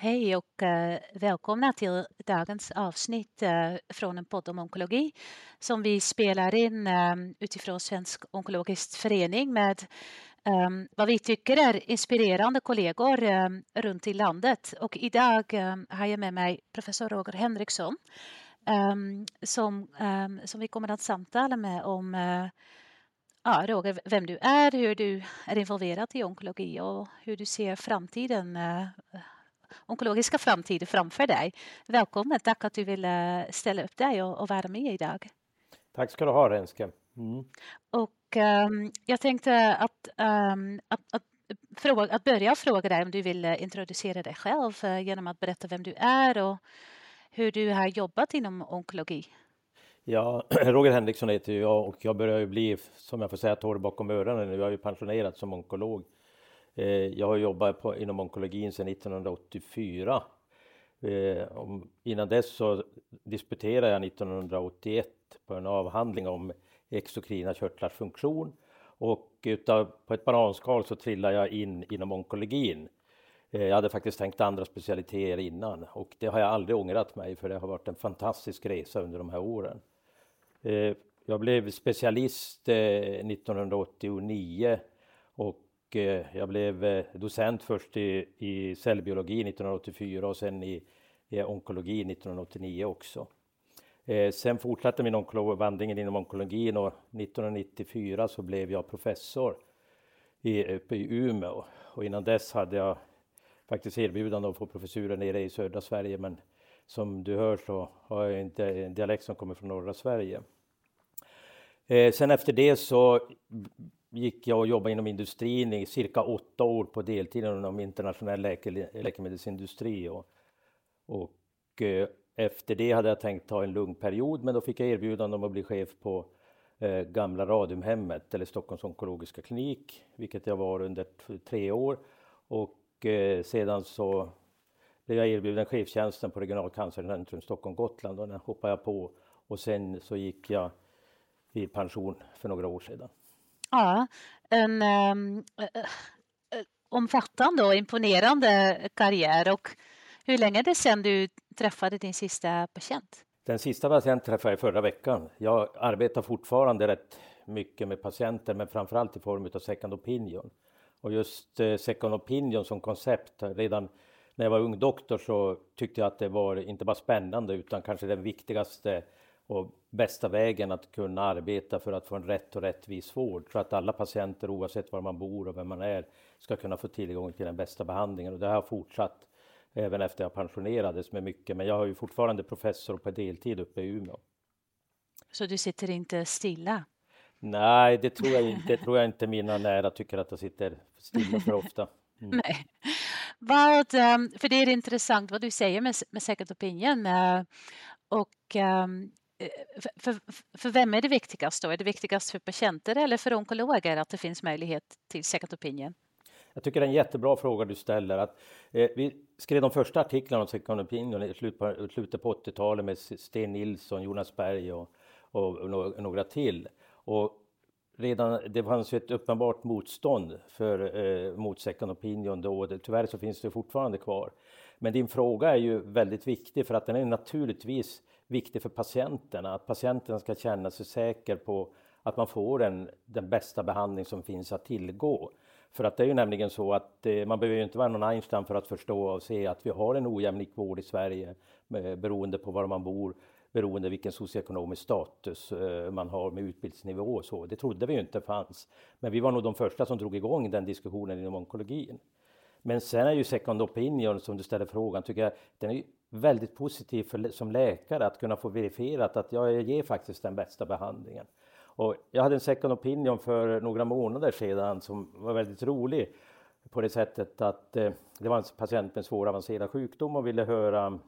Hej och eh, välkomna till dagens avsnitt eh, från en podd om onkologi som vi spelar in eh, utifrån Svensk onkologisk förening med eh, vad vi tycker är inspirerande kollegor eh, runt i landet. Och idag eh, har jag med mig professor Roger Henriksson eh, som, som vi kommer att samtala med om ja, Roger, vem du är, hur du är involverad i onkologi och hur du ser framtiden onkologiska framtid framför dig. Välkommen, tack att du ville ställa upp dig och, och vara med idag. Tack ska du ha Renske. Mm. Och um, jag tänkte att, um, att, att, fråga, att börja fråga dig om du vill introducera dig själv uh, genom att berätta vem du är och hur du har jobbat inom onkologi. Ja, Roger Henriksson heter jag och jag börjar ju bli, som jag får säga, torr bakom öronen nu. Jag är ju pensionerad som onkolog Eh, Eh, jag har jobbat på, inom onkologin sedan 1984. Eh, innan dess så disputerade jag 1981 på en avhandling om exokrina körtlars funktion och utav, på ett bananskal så trillade jag in inom onkologin. Eh, jag hade faktiskt tänkt andra specialiteter innan och det har jag aldrig ångrat mig för det har varit en fantastisk resa under de här åren. Eh, jag blev specialist eh, 1989 Eh, jag blev eh, docent först i, i cellbiologi 1984 och sen i, i onkologi 1989 också. Eh, sen fortsatte min vandringen inom onkologin och 1994 så blev jag professor i, uppe i Umeå och innan dess hade jag faktiskt erbjudande att få professuren nere i södra Sverige men som du hör så har jag inte en dialekt som kommer från norra Sverige. Eh, sen efter det så gick jag och jobbade inom industrin i cirka åtta år på deltid inom internationell läke, läkemedelsindustri. Och, och eh, efter det hade jag tänkt ta en lugn period, men då fick jag erbjudande om att bli chef på eh, gamla Radiumhemmet eller Stockholms onkologiska klinik, vilket jag var under tre år. Och eh, sedan så blev jag erbjuden chefstjänsten på Regional cancercentrum Stockholm-Gotland och den hoppade jag på. Och sen så gick jag i pension för några år sedan. Ja, en um, omfattande och imponerande karriär. Och hur länge är det sedan du träffade din sista patient? Den sista patienten träffade jag förra veckan. Jag arbetar fortfarande rätt mycket med patienter, men framförallt i form av second opinion. Och just eh, second opinion som koncept, redan när jag var ung doktor så tyckte jag att det var inte bara spännande utan kanske den viktigaste och bästa vägen att kunna arbeta för att få en rätt och rättvis vård så att alla patienter oavsett var man bor och vem man är ska kunna få tillgång till den bästa behandlingen och det har fortsatt även efter jag pensionerades med mycket men jag har ju fortfarande professor på deltid uppe i Umeå. Så du sitter inte stilla? Nej, det tror jag inte. Det tror jag inte mina nära tycker att jag sitter stilla för ofta. Mm. Nej. Vad, ehm, för det är intressant vad du säger med, med second opinion. Eh, och ehm, Eh, Eh, för, för vem är det viktigast då? Är det viktigast för patienter eller för onkologer att det finns möjlighet till second opinion? Jag tycker det är en jättebra fråga du ställer. Att, eh, vi skrev de första artiklarna om second opinion i slutet på, slutet på 80-talet med Sten Nilsson, Jonas Berg och, och, och, några till. Och redan, det fanns ju ett uppenbart motstånd för, eh, mot second opinion då. Det, tyvärr så finns det fortfarande kvar. Men din fråga är ju väldigt viktig för att den är naturligtvis viktig för patienterna. Att patienten ska känna sig säker på att man får den, den bästa behandling som finns att tillgå. För att det är ju nämligen så att eh, man behöver ju inte vara någon Einstein för att förstå och se att vi har en ojämlik vård i Sverige eh, beroende på var man bor, beroende vilken socioekonomisk status eh, man har med utbildningsnivå och så. Det trodde vi ju inte fanns. Men vi var nog de första som drog igång den diskussionen inom onkologin. Men sen är ju second opinion, som du ställer frågan, tycker jag, den är väldigt positiv för, som läkare att kunna få verifierat att jag ger faktiskt den bästa behandlingen. Och jag hade en second opinion för några månader sedan som var väldigt rolig på det sättet att eh, det var en patient med svår avancerad sjukdom och ville höra,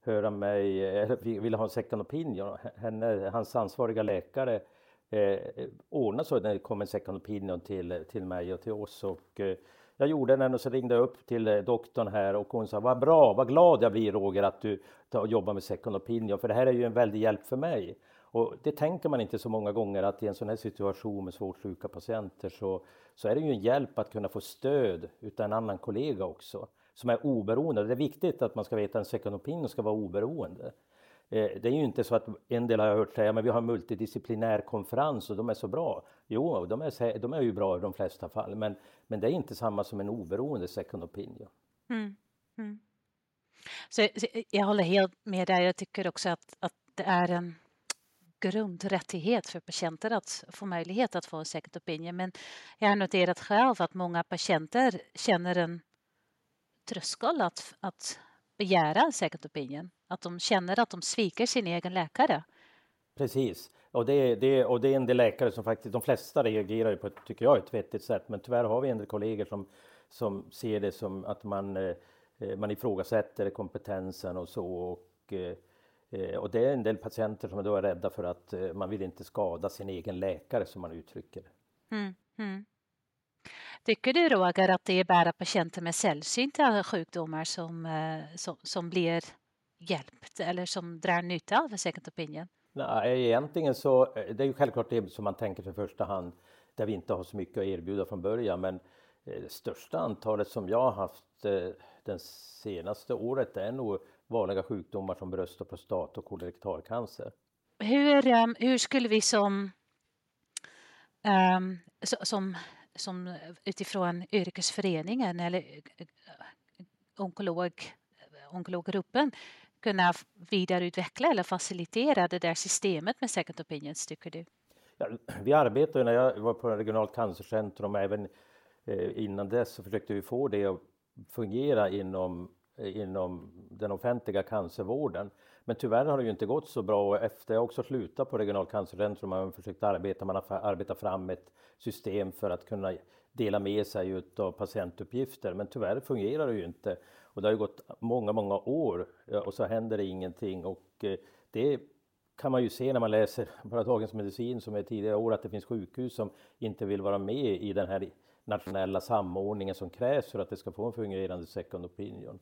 höra mig, eh, eller ville ha en second opinion. Henne, hans ansvariga läkare eh, ordnade så när det kom en second opinion till, till mig och till oss. Och, eh, jag gjorde den och så ringde jag upp till eh, doktorn här och hon sa vad bra, vad glad jag blir Roger att du jobbar med second opinion för det här är ju en väldig hjälp för mig. Och det tänker man inte så många gånger att i en sån här situation med svårt sjuka patienter så, så är det ju en hjälp att kunna få stöd utav en annan kollega också. som är oberoende. Det är viktigt att man ska veta att en second opinion ska vara oberoende. Eh, det är ju inte så att en del har jag hört säga, men vi har en multidisciplinär konferens och de är så bra. Jo, de är, de är ju bra i de flesta fall, men, men det är inte samma som en oberoende second opinion. Mm. Mm. Så, jag håller helt med dig. Jag tycker också att, att det är en grundrättighet för patienter att få möjlighet att få en second opinion. Men jag har noterat själv att många patienter känner en tröskel att, att begära en second opinion. Att de känner att de sviker sin egen läkare. Precis, och det, det, och det är en del läkare som faktiskt, de flesta reagerar på, tycker jag, ett vettigt sätt. Men tyvärr har vi en del kollegor som, som ser det som att man, eh, man ifrågasätter kompetensen och så. Och, eh, Eh, och det är en del patienter som då är rädda för att eh, man vill inte skada sin egen läkare som man uttrycker det. Mm, mm. Tycker du Roger att det är bara patienter med sällsynta sjukdomar som, eh, som, som blir hjälpt eller som drar nytta av second opinion? Nej, egentligen så det är ju självklart det som man tänker för första hand där vi inte har så mycket att erbjuda från början. Men det största antalet som jag har haft det senaste året är nog vanliga sjukdomar som bröst och prostat och kolorektalcancer. Hur, hur skulle vi som, um, som, som eh, utifrån yrkesföreningen eller eh, eh, onkolog, onkologgruppen kunna vidareutveckla eller facilitera det där systemet med second opinions, tycker du? Ja, vi arbetar, när jag var på regionalt cancercentrum, även innan dess, så försökte vi få det att fungera inom inom den offentliga cancervården. Men tyvärr har det ju inte gått så bra och efter jag också slutat på Regionalt cancercentrum har man försökt arbeta, man har arbetat fram ett system för att kunna dela med sig av patientuppgifter. Men tyvärr fungerar det ju inte. Och det har ju gått många, många år och så händer det ingenting. Och eh, det kan man ju se när man läser bara Dagens Medicin som är tidigare år att det finns sjukhus som inte vill vara med i den här nationella samordningen som krävs för att det ska få en fungerande second opinion.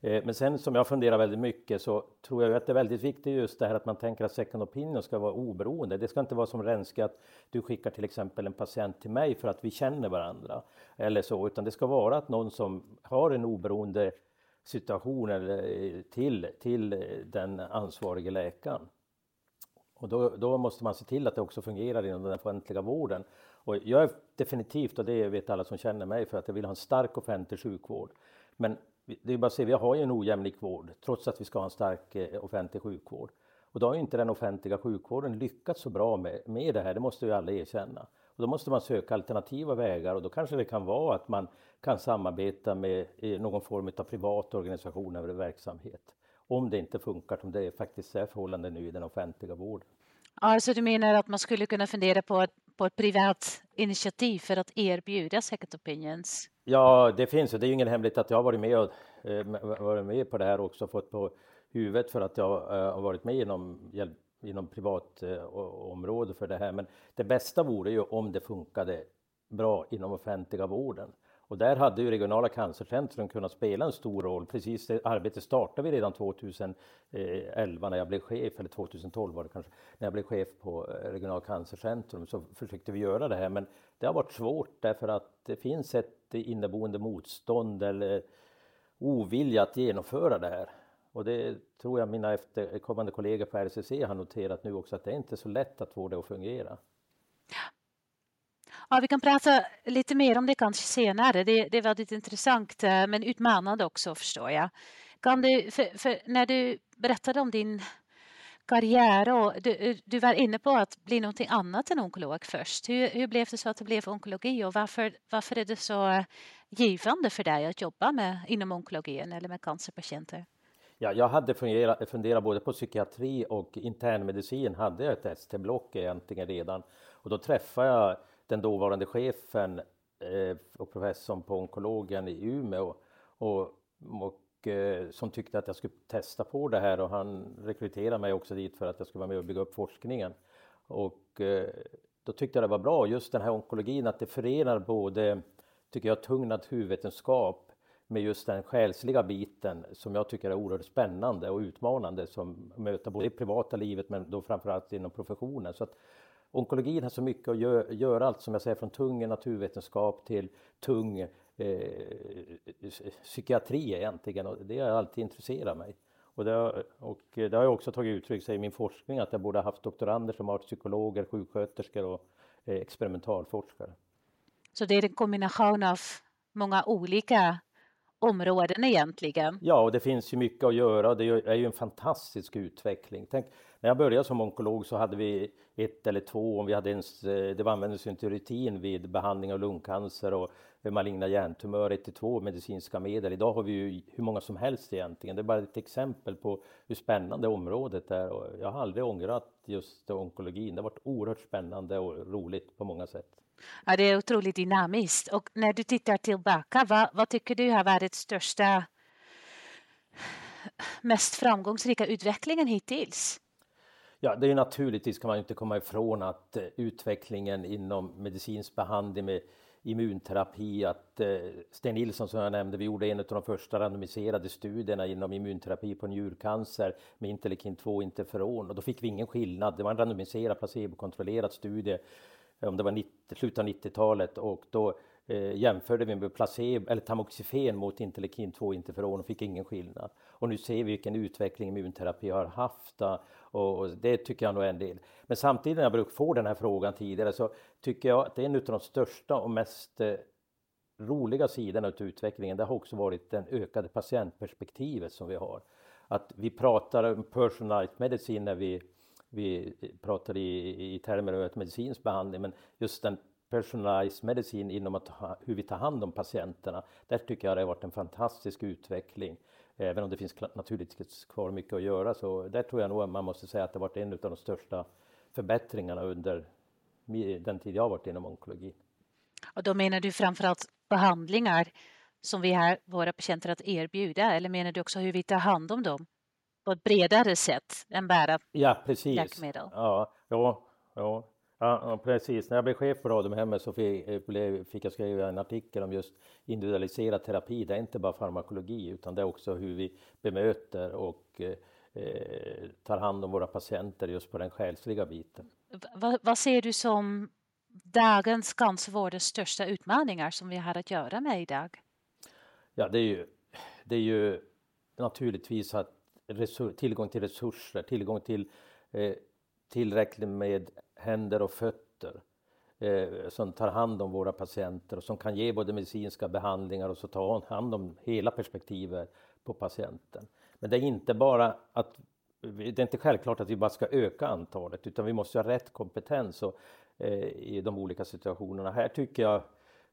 Eh, men sen som jag funderar väldigt mycket så tror jag att det är väldigt viktigt just det här att man tänker att second opinion ska vara oberoende. Det ska inte vara som Renske att du skickar till exempel en patient till mig för att vi känner varandra eller så, utan det ska vara att någon som har en oberoende situation eller eh, till, till eh, den ansvarige läkaren. Och då, då, måste man se till att det också fungerar inom den offentliga vården. Och jag är definitivt, och det vet alla som känner mig, för att jag vill ha en stark offentlig sjukvård. Men det är bara att se, vi har ju en ojämlik vård trots att vi ska ha en stark eh, offentlig sjukvård. Och då har ju inte den offentliga sjukvården lyckats så bra med, med det här, det måste ju alla erkänna. Och då måste man söka alternativa vägar och då kanske det kan vara att man kan samarbeta med eh, någon form av privat organisation eller verksamhet. Om det inte funkar som det faktiskt är förhållanden nu i den offentliga vården. Alltså du menar att man skulle kunna fundera på att på ett privat initiativ för att erbjuda second opinions? Ja, det finns och det är ju ingen hemlighet att jag har varit med, och, eh, varit med på det här också, fått på huvudet för att jag eh, har varit med inom, inom privat eh, område för det här. Men det bästa vore ju om det funkade bra inom offentliga vården. Och där hade ju regionala cancercentrum kunnat spela en stor roll. Precis det arbetet startade vi redan 2011 eh, när jag blev chef, eller 2012 var det kanske, när jag blev chef på eh, regionala cancercentrum så försökte vi göra det här. Men det har varit svårt därför att det finns ett inneboende motstånd eller ovilja att genomföra det här. Och det tror jag mina efterkommande kollegor på RCC har noterat nu också att det är inte så lätt att få det att fungera. Ja, vi kan prata lite mer om det kanske senare. Det, det är väldigt intressant eh, men utmanande också förstår jag. Kan du, för, för när du berättade om din karriär och du, du var inne på att bli någonting annat än onkolog först. Hur, hur blev det så att det blev onkologi och varför, varför är det så eh, givande för dig att jobba med, inom onkologin eller med cancerpatienter? Ja, jag hade funderat, funderat både på psykiatri och internmedicin hade jag ett ST-block egentligen redan och då träffade jag den dåvarande chefen eh, och professorn på onkologen i Umeå och, och eh, som tyckte att jag skulle testa på det här och han rekryterade mig också dit för att jag skulle vara med och bygga upp forskningen. Och eh, då tyckte jag det var bra, just den här onkologin, att det förenar både, tycker jag, tung naturvetenskap med just den själsliga biten som jag tycker är oerhört spännande och utmanande som möter både i privata livet men då framförallt inom professionen. Så att onkologin har så mycket att göra, allt som jag säger från tung naturvetenskap till tung eh, psykiatri egentligen och det har alltid intresserat mig. Och det, har, och det har jag också tagit uttryck sig i min forskning att jag borde ha haft doktorander som varit psykologer, sjuksköterskor och eh, experimentalforskare. Så det är en kombination av många olika områden egentligen? Ja, och det finns ju mycket att göra och det är ju en fantastisk utveckling. Tänk, när jag började som onkolog så hade vi ett eller två, om vi hade ens, det användes ju inte rutin vid behandling av lungcancer och maligna hjärntumörer, ett till två medicinska medel. Idag har vi ju hur många som helst egentligen. Det är bara ett exempel på hur spännande området är och jag har aldrig ångrat just onkologin. Det har varit oerhört spännande och roligt på många sätt. Ja, det är otroligt dynamiskt. Och när du tittar tillbaka, vad, vad tycker du har varit största, mest framgångsrika utvecklingen hittills? Ja, det är naturligtvis kan man inte komma ifrån att eh, utvecklingen inom medicinsk behandling med immunterapi, att eh, Sten Nilsson som jag nämnde, vi gjorde en av de första randomiserade studierna inom immunterapi på njurcancer med interleukin 2 interferon och då fick vi ingen skillnad. Det var en randomiserad placebokontrollerad studie Eh, om det var 90, slutet av 90-talet och då eh, jämförde vi med placebo eller tamoxifen mot interleukin 2 interferon och fick ingen skillnad. Och nu ser vi vilken utveckling immunterapi har haft eh, och det tycker jag nog är en del. Men samtidigt när jag brukar få den här frågan tidigare så tycker jag att det är en av de största och mest eh, roliga sidorna av utvecklingen. Det har också varit det ökade patientperspektivet som vi har. Att vi pratar om personalized medicin när vi vi pratar i, i termer av medicinsk behandling, men just den personalized medicin inom att ha, hur vi tar hand om patienterna. Där tycker jag det har varit en fantastisk utveckling. Även om det finns naturligtvis kvar mycket att göra så där tror jag nog att man måste säga att det har varit en av de största förbättringarna under den tid jag har varit inom onkologi. Och då menar du framförallt behandlingar som vi har våra patienter att erbjuda eller menar du också hur vi tar hand om dem? På ett bredare sätt än bara ja, precis. läkemedel. Ja, ja, ja. Ja, precis. När jag blev chef på Radiumhemmet så fick jag skriva en artikel om just individualiserad terapi. Det är inte bara farmakologi utan det är också hur vi bemöter och eh, tar hand om våra patienter just på den själsliga biten. V vad ser du som dagens cancervårdens största utmaningar som vi har att göra med idag? Ja, det är ju, det är ju naturligtvis att tillgång till resurser, tillgång till eh, tillräckligt med händer och fötter eh, som tar hand om våra patienter och som kan ge både medicinska behandlingar och så ta hand om hela perspektivet på patienten. Men det är inte bara att det är inte självklart att vi bara ska öka antalet utan vi måste ha rätt kompetens och, eh, i de olika situationerna. Här tycker jag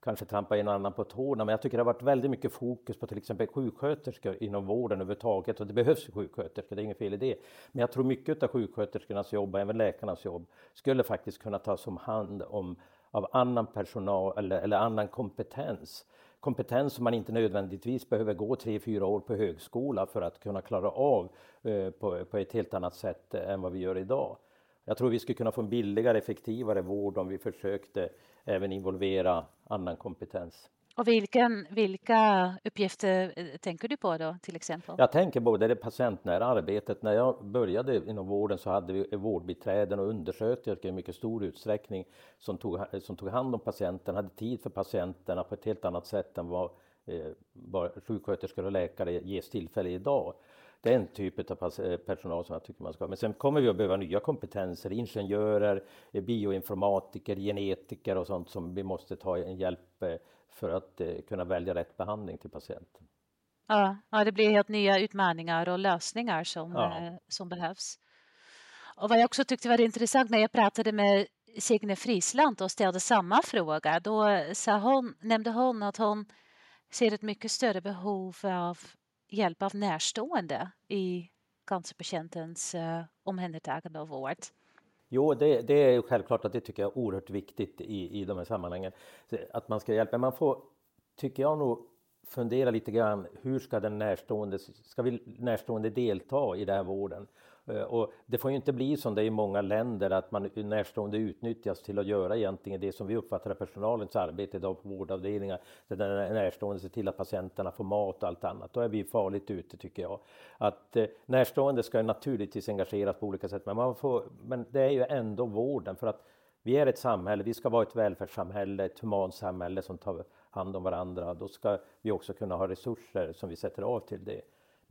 kanske trampa en annan på tårna, men jag tycker det har varit väldigt mycket fokus på till exempel sjuksköterskor inom vården överhuvudtaget och det behövs sjuksköterskor, det är inget fel i det. Men jag tror mycket av sjuksköterskornas jobb, och även läkarnas jobb, skulle faktiskt kunna tas om hand om av annan personal eller, eller annan kompetens. Kompetens som man inte nödvändigtvis behöver gå tre, fyra år på högskola för att kunna klara av eh, på, på ett helt annat sätt eh, än vad vi gör idag. Jag tror vi skulle kunna få en billigare, effektivare vård om vi försökte även involvera annan kompetens. Och vilken, vilka uppgifter eh, tänker du på då till exempel? Jag tänker både det patientnära arbetet. När jag började inom vården så hade vi vårdbiträden och undersköterskor i mycket stor utsträckning som tog, som tog hand om patienten, hade tid för patienterna på ett helt annat sätt än vad eh, sjuksköterskor och läkare ges tillfälle idag den typen av eh, personal som jag tycker man ska ha. Men sen kommer vi att behöva nya kompetenser, ingenjörer, eh, bioinformatiker, genetiker och sånt som vi måste ta en hjälp eh, för att kunna välja rätt behandling till patienten. Ja, ja det blir helt nya utmaningar och lösningar som, ja. som behövs. Och vad jag också tyckte var intressant när jag pratade med Signe Frisland och ställde samma fråga, då sa hon, nämnde hon att hon ser ett mycket större behov av hjälp av närstående i cancerpatientens uh, omhändertagande och vård? Jo, det, det, är självklart att det tycker jag är oerhört viktigt i, i de här sammanhangen. Att man ska hjälpa. Man får, tycker jag nog, fundera lite grann. Hur ska den närstående, ska vi närstående delta i den här vården? Eh, och det får ju inte bli som det är i många länder att man närstående utnyttjas till att göra egentligen det som vi uppfattar är personalens arbete idag på vårdavdelningar. Där den närstående ser till att patienterna får mat och allt annat. Då är vi farligt ute tycker jag. Att eh, närstående ska naturligtvis engageras på olika sätt men, man får, men det är ju ändå vården för att vi är ett samhälle, vi ska vara ett välfärdssamhälle, ett humant samhälle som tar hand om varandra. Då ska vi också kunna ha resurser som vi sätter av till det.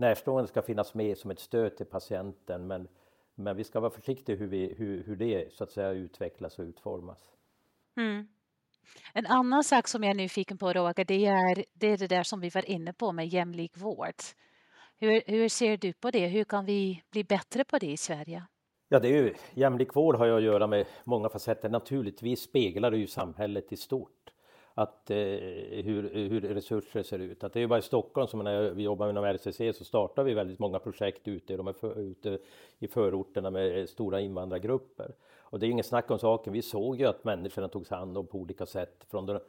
Närstående ska finnas med som ett stöd till patienten men, men vi ska vara försiktiga hur, vi, hur, hur det så att säga utvecklas och utformas. Mm. En annan sak som jag är nyfiken på Roger, det är, det är det där som vi var inne på med jämlik vård. Hur, hur ser du på det? Hur kan vi bli bättre på det i Sverige? Ja, det är ju, jämlik vård har ju att göra med många facetter. Naturligtvis speglar det ju samhället i stort. Att, eh, hur, hur resurser ser ut. Att det är ju bara i Stockholm som när vi jobbar inom RCC så startar vi väldigt många projekt ute, de är för, ute i förorterna med stora invandrargrupper. Och det är inget snack om saken. Vi såg ju att människorna togs hand om på olika sätt från de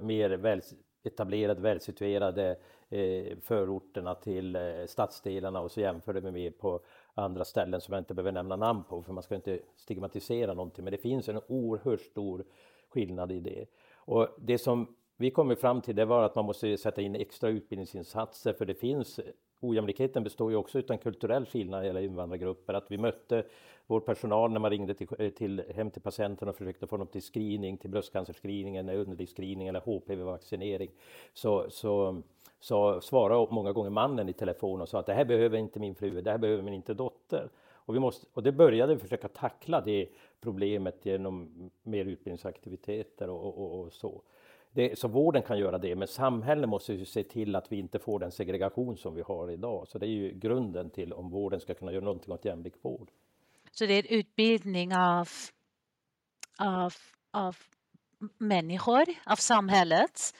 mer väl etablerade, välsituerade eh, förorterna till eh, stadsdelarna och så jämförde vi med på andra ställen som jag inte behöver nämna namn på för man ska inte stigmatisera någonting. Men det finns en oerhört stor skillnad i det. Och det som vi kom fram till det var att man måste sätta in extra utbildningsinsatser för det finns ojämlikheten består ju också utan kulturell skillnad när det gäller invandrargrupper. Att vi mötte vår personal när man ringde till, eh, till, hem till patienten och försökte få dem till screening, till bröstcancerscreening, eller underlivsscreening eller HPV-vaccinering. Så, så, så svarade många gånger mannen i telefon och sa att det här behöver inte min fru, det här behöver min inte dotter. Och, vi måste, och det började vi försöka tackla det problemet genom mer utbildningsaktiviteter och, och, och så. Det, så vården kan göra det, men samhället måste ju se till att vi inte får den segregation som vi har idag. Så det är ju grunden till om vården ska kunna göra någonting åt jämlik vård. Så det är utbildning av, av, av människor, av samhället,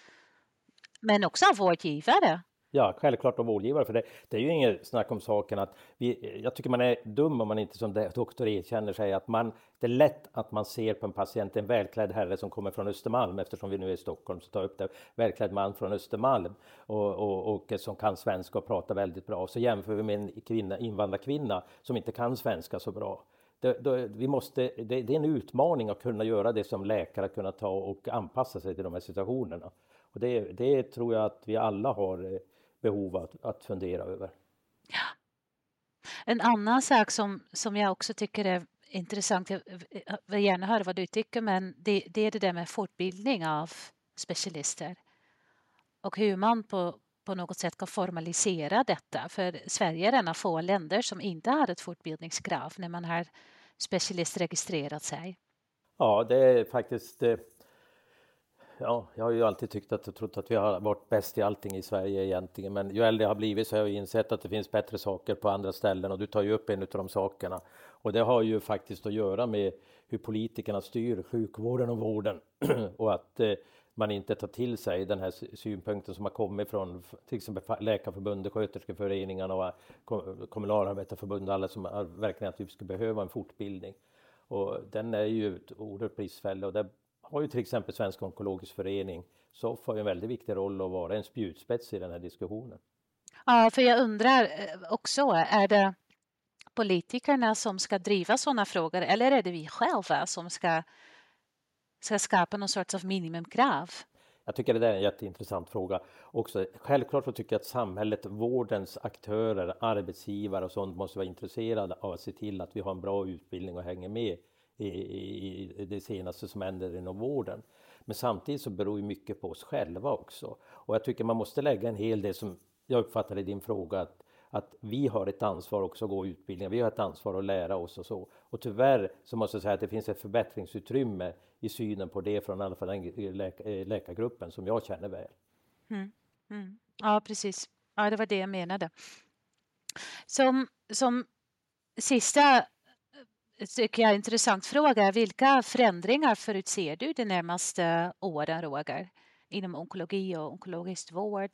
men också av vårdgivare? Ja, självklart av vårdgivare, för det, det är ju inget snack om saken att vi, jag tycker man är dum om man inte som doktor erkänner sig att man, det är lätt att man ser på en patient, en välklädd herre som kommer från Östermalm, eftersom vi nu är i Stockholm, så tar jag upp det, välklädd man från Östermalm och, och, och som kan svenska och pratar väldigt bra. Så jämför vi med en kvinna, invandrarkvinna som inte kan svenska så bra. Det, det, vi måste, det, det, är en utmaning att kunna göra det som läkare, kunna ta och anpassa sig till de här situationerna. Och det, det tror jag att vi alla har eh, behov att, att fundera över. Ja. En annan sak som, som jag också tycker är intressant, jag vill gärna höra vad du tycker, men det, det är det där med fortbildning av specialister och hur man på, på något sätt kan formalisera detta. För Sverige är en av få länder som inte har ett fortbildningskrav när man har specialistregistrerat sig. Ja, det är faktiskt eh, ja, jag har ju alltid tyckt att och trott att vi har varit bäst i allting i Sverige egentligen. Men ju äldre jag har blivit så har jag insett att det finns bättre saker på andra ställen och du tar ju upp en av de sakerna. Och det har ju faktiskt att göra med hur politikerna styr sjukvården och vården och att eh, man inte tar till sig den här synpunkten som har kommit från till exempel Läkarförbundet, Sköterskeföreningarna och eh, Kommunalarbetarförbundet, alla som har verkligen att vi skulle behöva en fortbildning. Och den är ju ett oerhört bristfällig och där har ju till exempel Svensk onkologisk förening, SOF har en väldigt viktig roll att vara en spjutspets i den här diskussionen. Ja, för jag undrar eh, också, är det politikerna som ska driva sådana frågor eller är det vi själva som ska, ska skapa någon sorts av minimumkrav? Jag tycker det är en jätteintressant fråga också. Självklart så tycker jag att samhället, vårdens aktörer, arbetsgivare och sånt måste vara intresserade av att se till att vi har en bra utbildning och hänger med i, i, det senaste som händer inom vården. Men samtidigt så beror ju mycket på oss själva också. Och jag tycker man måste lägga en hel del som jag uppfattade i din fråga att, att vi har ett ansvar också att gå utbildningar. Vi har ett ansvar att lära oss och så. Och tyvärr så måste jag säga att det finns ett förbättringsutrymme i synen på det från i alla fall den eh, läkargruppen som jag känner väl. Mm. Mm. Ja, precis. Ja, det var det jag menade. Som, som sista tycker jag intressant fråga. Vilka förändringar förutser du de närmaste åren, Roger, inom onkologi och onkologisk vård?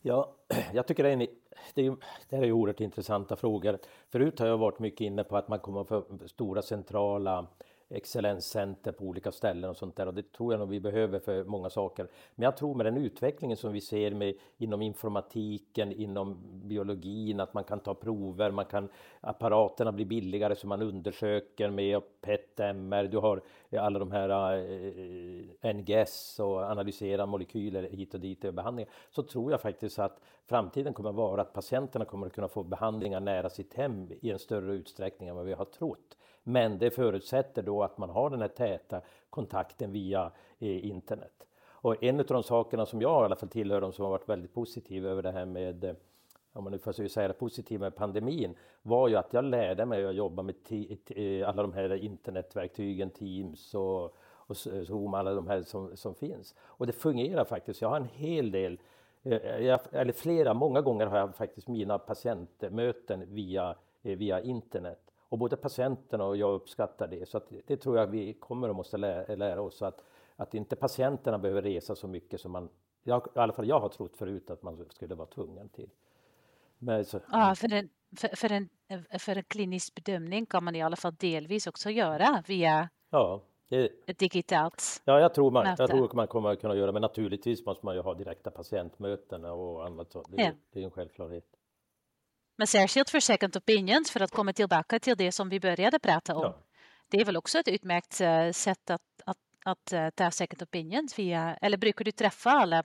Ja, jag tycker det är, en, det är, det är oerhört intressanta frågor. Förut har jag varit mycket inne på att man kommer att få stora centrala excellenscenter på olika ställen och sånt där och det tror jag nog vi behöver för många saker. Men jag tror med den utvecklingen som vi ser med inom informatiken, inom biologin, att man kan ta prover, man kan, apparaterna blir billigare så man undersöker med PET-MR, du har alla de här eh, NGS och analysera molekyler hit och dit i behandlingar, så tror jag faktiskt att framtiden kommer att vara att patienterna kommer att kunna få behandlingar nära sitt hem i en större utsträckning än vad vi har trott. Men det förutsätter då att man har den här täta kontakten via eh, internet. Och en av de sakerna som jag i alla fall tillhör de som har varit väldigt positiva över det här med eh, om man nu får säga det positiva med pandemin, var ju att jag lärde mig att jobba med eh, eh, alla de här internetverktygen, Teams och, och eh, Zoom, alla de här som, som finns. Och det fungerar faktiskt. Jag har en hel del, jag, eller flera, många gånger har jag faktiskt mina patientmöten via, via internet. Och både patienterna och jag uppskattar det. Så det tror jag vi kommer att måste lära, lära oss. Att, att inte patienterna behöver resa så mycket som man, jag, i alla fall jag har trott förut att man skulle vara tvungen till. Men så, ja, för en, för, för, en, för en klinisk bedömning kan man i alla fall delvis också göra via ja, det, ett digitalt Ja, jag tror, man, möte. jag tror man kommer att kunna göra men naturligtvis måste man ju ha direkta patientmöten och annat. Så det, ja. det är en självklarhet. Men särskilt för second opinions, för att komma tillbaka till det som vi började prata om. Ja. Det är väl också ett utmärkt eh, sätt att, att, att eh, ta second opinion? via, eller brukar du träffa alla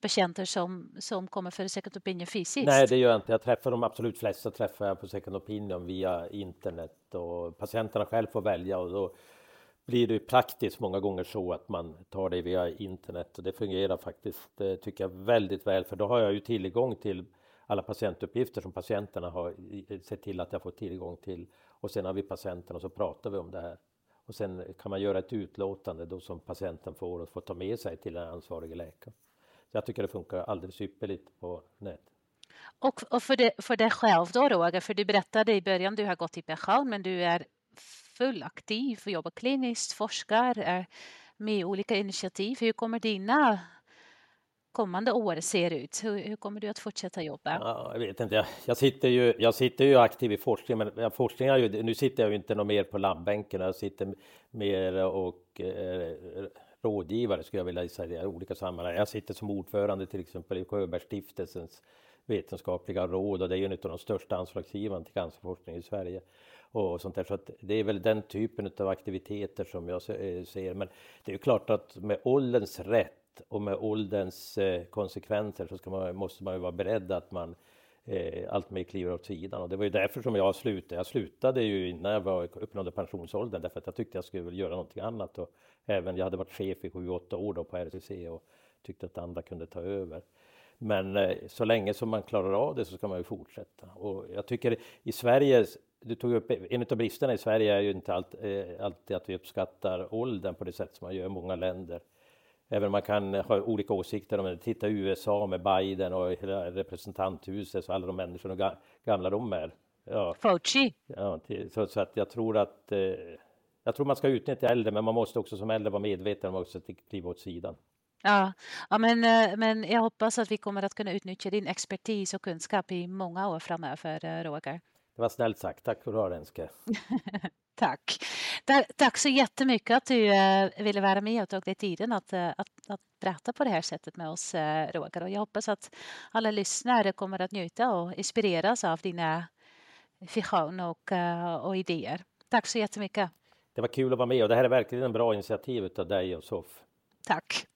patienter som, som kommer för second opinion fysiskt? Nej, det gör jag inte. Jag träffar de absolut flesta träffar jag på second opinion via internet och patienterna själv får välja och då blir det praktiskt många gånger så att man tar det via internet och det fungerar faktiskt, eh, tycker jag, väldigt väl för då har jag ju tillgång till alla patientuppgifter som patienterna har sett till att jag får tillgång till. Och sen har vi patienterna och så pratar vi om det här. Och sen kan man göra ett utlåtande då som patienten får och får ta med sig till den ansvarige läkaren. Så jag tycker det funkar alldeles ypperligt på nätet. Och, och för, det, för dig själv då Roger, för du berättade i början du har gått i pension men du är full aktiv, jobbar kliniskt, forskar, är med i olika initiativ. Hur kommer dina kommande år ser ut? Hur, hur kommer du att fortsätta jobba? Ja, jag vet inte. Jag, jag, sitter ju, jag sitter ju aktiv i forskning, men jag är ju, nu sitter jag ju inte något mer på labbänken. Jag sitter mer och eh, rådgivare skulle jag vilja säga i olika sammanhang. Jag sitter som ordförande till exempel i Sjöbergsstiftelsens vetenskapliga råd och det är ju en av de största anslagsgivarna till cancerforskning i Sverige och sånt där. Så det är väl den typen av aktiviteter som jag eh, ser. Men det är ju klart att med ålderns rätt och med ålderns eh, konsekvenser så ska man, måste man ju vara beredd att man eh, alltmer kliver åt sidan. Och det var ju därför som jag slutade. Jag slutade ju innan jag var, uppnådde pensionsåldern därför att jag tyckte jag skulle göra någonting annat. Och även, jag hade varit chef i sju, åtta år då på RCC och tyckte att andra kunde ta över. Men eh, så länge som man klarar av det så ska man ju fortsätta. Och jag tycker i Sverige, du tog upp, en av bristerna i Sverige är ju inte allt, eh, alltid att vi uppskattar åldern på det sätt som man gör i många länder. Även om man kan ha olika åsikter om det. Titta USA med Biden och hela representanthuset, så alla de människorna, hur gamla de är. Ja. Fauci. Ja, så, så, att jag tror att eh, jag tror man ska utnyttja äldre, men man måste också som äldre vara medveten om att kliva åt sidan. Ja, ja men, eh, men jag hoppas att vi kommer att kunna utnyttja din expertis och kunskap i många år framöver, eh, Roger. Det var snällt sagt. Tack för det, Renske. Tack. Tack så jättemycket att du eh, ville vara med och tog dig tiden att, eh, att, att berätta på det här sättet med oss, eh, Roger. Och jag hoppas att alla lyssnare kommer att njuta och inspireras av dina visioner och, och idéer. Tack så jättemycket. Det var kul att vara med och det här är verkligen en bra initiativ av dig och SOF. Tack.